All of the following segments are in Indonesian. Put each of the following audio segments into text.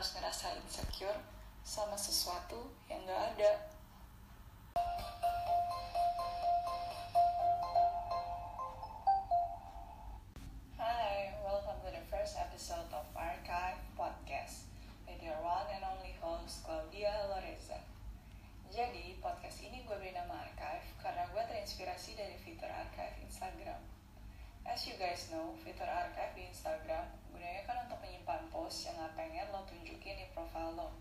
harus ngerasa insecure sama sesuatu yang gak ada. Hi, welcome to the first episode of Archive Podcast with your one and only host Claudia Loreza. Jadi, podcast ini gue beri nama Archive karena gue terinspirasi dari fitur Archive Instagram. As you guys know, fitur Archive di Instagram gunanya kan untuk post yang gak pengen lo tunjukin di profile lo.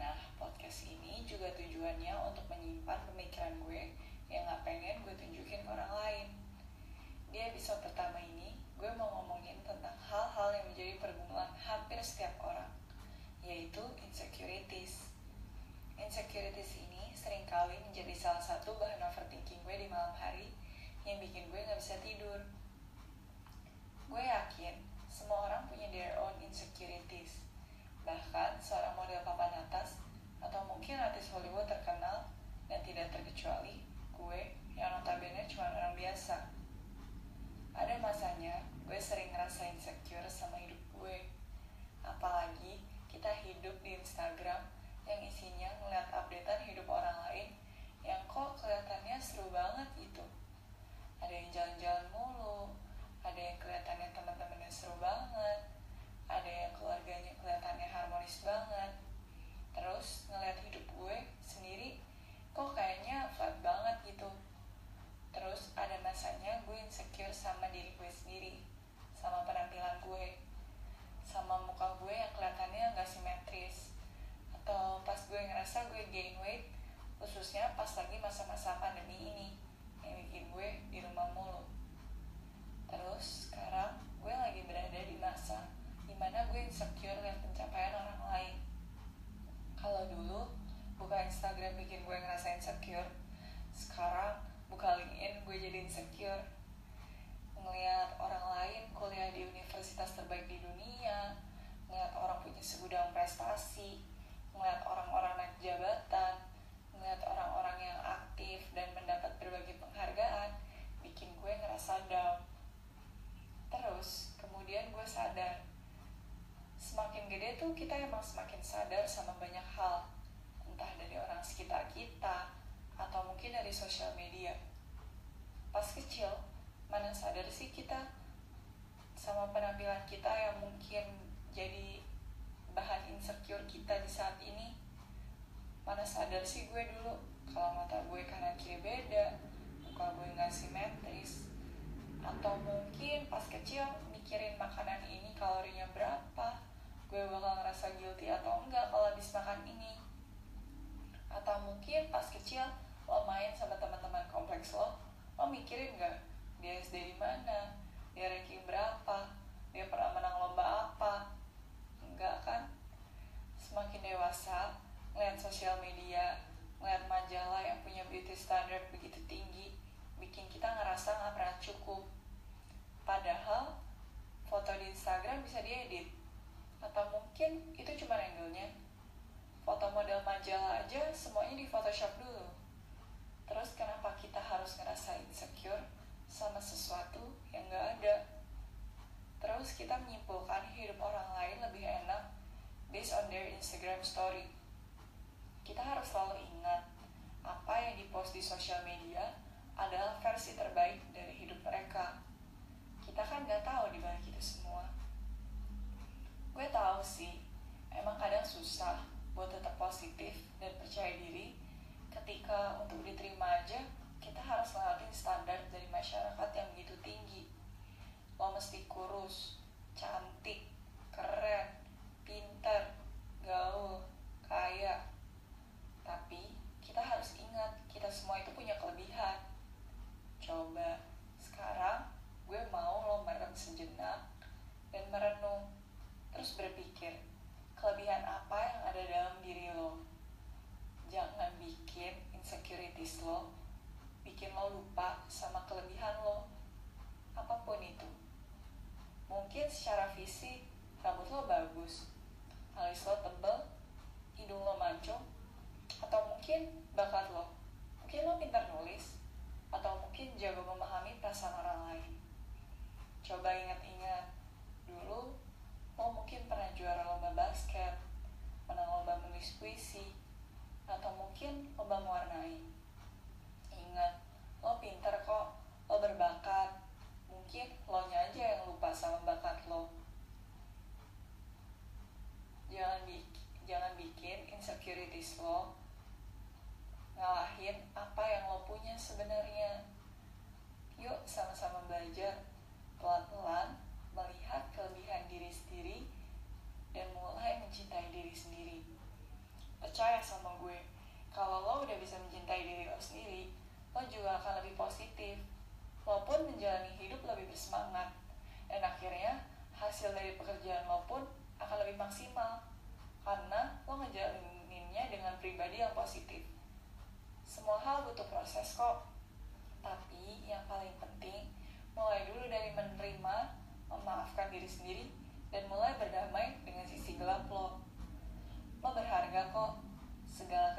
Nah, podcast ini juga tujuannya untuk menyimpan pemikiran gue yang gak pengen gue tunjukin ke orang lain. Di episode pertama ini, gue mau ngomongin tentang hal-hal yang menjadi pergumulan hampir setiap orang, yaitu insecurities. Insecurities ini sering kali menjadi salah satu bahan overthinking gue di malam hari yang bikin gue gak bisa tidur. Gue yakin semua orang punya their own insecurities. Gue gain weight, khususnya pas lagi masa-masa pandemi ini, yang bikin gue di rumah mulu. Terus sekarang gue lagi berada di masa di mana gue insecure lihat pencapaian orang lain. Kalau dulu buka Instagram bikin gue ngerasa insecure, sekarang buka LinkedIn gue jadi insecure. Ngeliat orang lain kuliah di universitas terbaik di dunia, ngeliat orang punya segudang prestasi, jabatan, ngeliat orang-orang yang aktif dan mendapat berbagai penghargaan, bikin gue ngerasa down. Terus, kemudian gue sadar, semakin gede tuh kita emang semakin sadar sama banyak hal, entah dari orang sekitar kita, atau mungkin dari sosial media. Pas kecil, mana sadar sih kita sama penampilan kita yang mungkin jadi bahan insecure kita di saat ini? Mana sadar sih gue dulu kalau mata gue kanan kiri beda, muka gue nggak simetris, atau mungkin pas kecil mikirin makanan ini kalorinya berapa, gue bakal ngerasa guilty atau enggak kalau habis makan ini. Atau mungkin pas kecil lo main sama teman-teman kompleks lo lo mikirin nggak dia SD mana dia ranking berapa dia pernah menang lomba apa enggak kan semakin dewasa ngeliat sosial media ngeliat majalah yang punya beauty standard begitu tinggi bikin kita ngerasa nggak pernah cukup padahal foto di Instagram bisa diedit mungkin itu cuma angle-nya foto model majalah aja semuanya di Photoshop dulu. Terus kenapa kita harus ngerasa insecure sama sesuatu yang gak ada? Terus kita menyimpulkan hidup orang lain lebih enak based on their Instagram story. Kita harus selalu ingat apa yang dipost di sosial media adalah versi terbaik dari hidup mereka. Kita kan gak tahu di balik itu semua. Gue tahu sih, emang kadang susah buat tetap positif dan percaya diri. Ketika untuk diterima aja kita harus lewatin standar dari masyarakat yang begitu tinggi. Lo mesti kurus cantik keren pinter gaul kaya. Tapi kita harus ingat kita semua itu punya kelebihan. Coba sekarang gue mau lo merem sejenak dan merenung terus berpikir kelebihan apa yang ada dalam diri lo. Jangan bikin insecurities lo, bikin lo lupa sama kelebihan lo. Apa pun itu. Mungkin secara fisik, rambut lo bagus, alis lo tebel, hidung lo mancung, atau mungkin bakat lo. Mungkin lo pintar nulis, atau mungkin jago memahami perasaan orang lain. Coba ingat-ingat, dulu lo mungkin pernah juara lomba basket nulis puisi, atau mungkin lomba mewarnai. Ingat, lo pinter kok, lo berbakat. Mungkin lo nya aja yang lupa sama bakat lo. Jangan, bi jangan bikin insecurities lo ngalahin apa yang lo punya sebenarnya. Yuk sama-sama belajar pelan-pelan lebih semangat. Dan akhirnya hasil dari pekerjaan lo pun akan lebih maksimal. Karena lo ngejalaninnya dengan pribadi yang positif. Semua hal butuh proses kok. Tapi yang paling penting mulai dulu dari menerima memaafkan diri sendiri dan mulai berdamai dengan sisi gelap lo. Lo berharga kok. Segala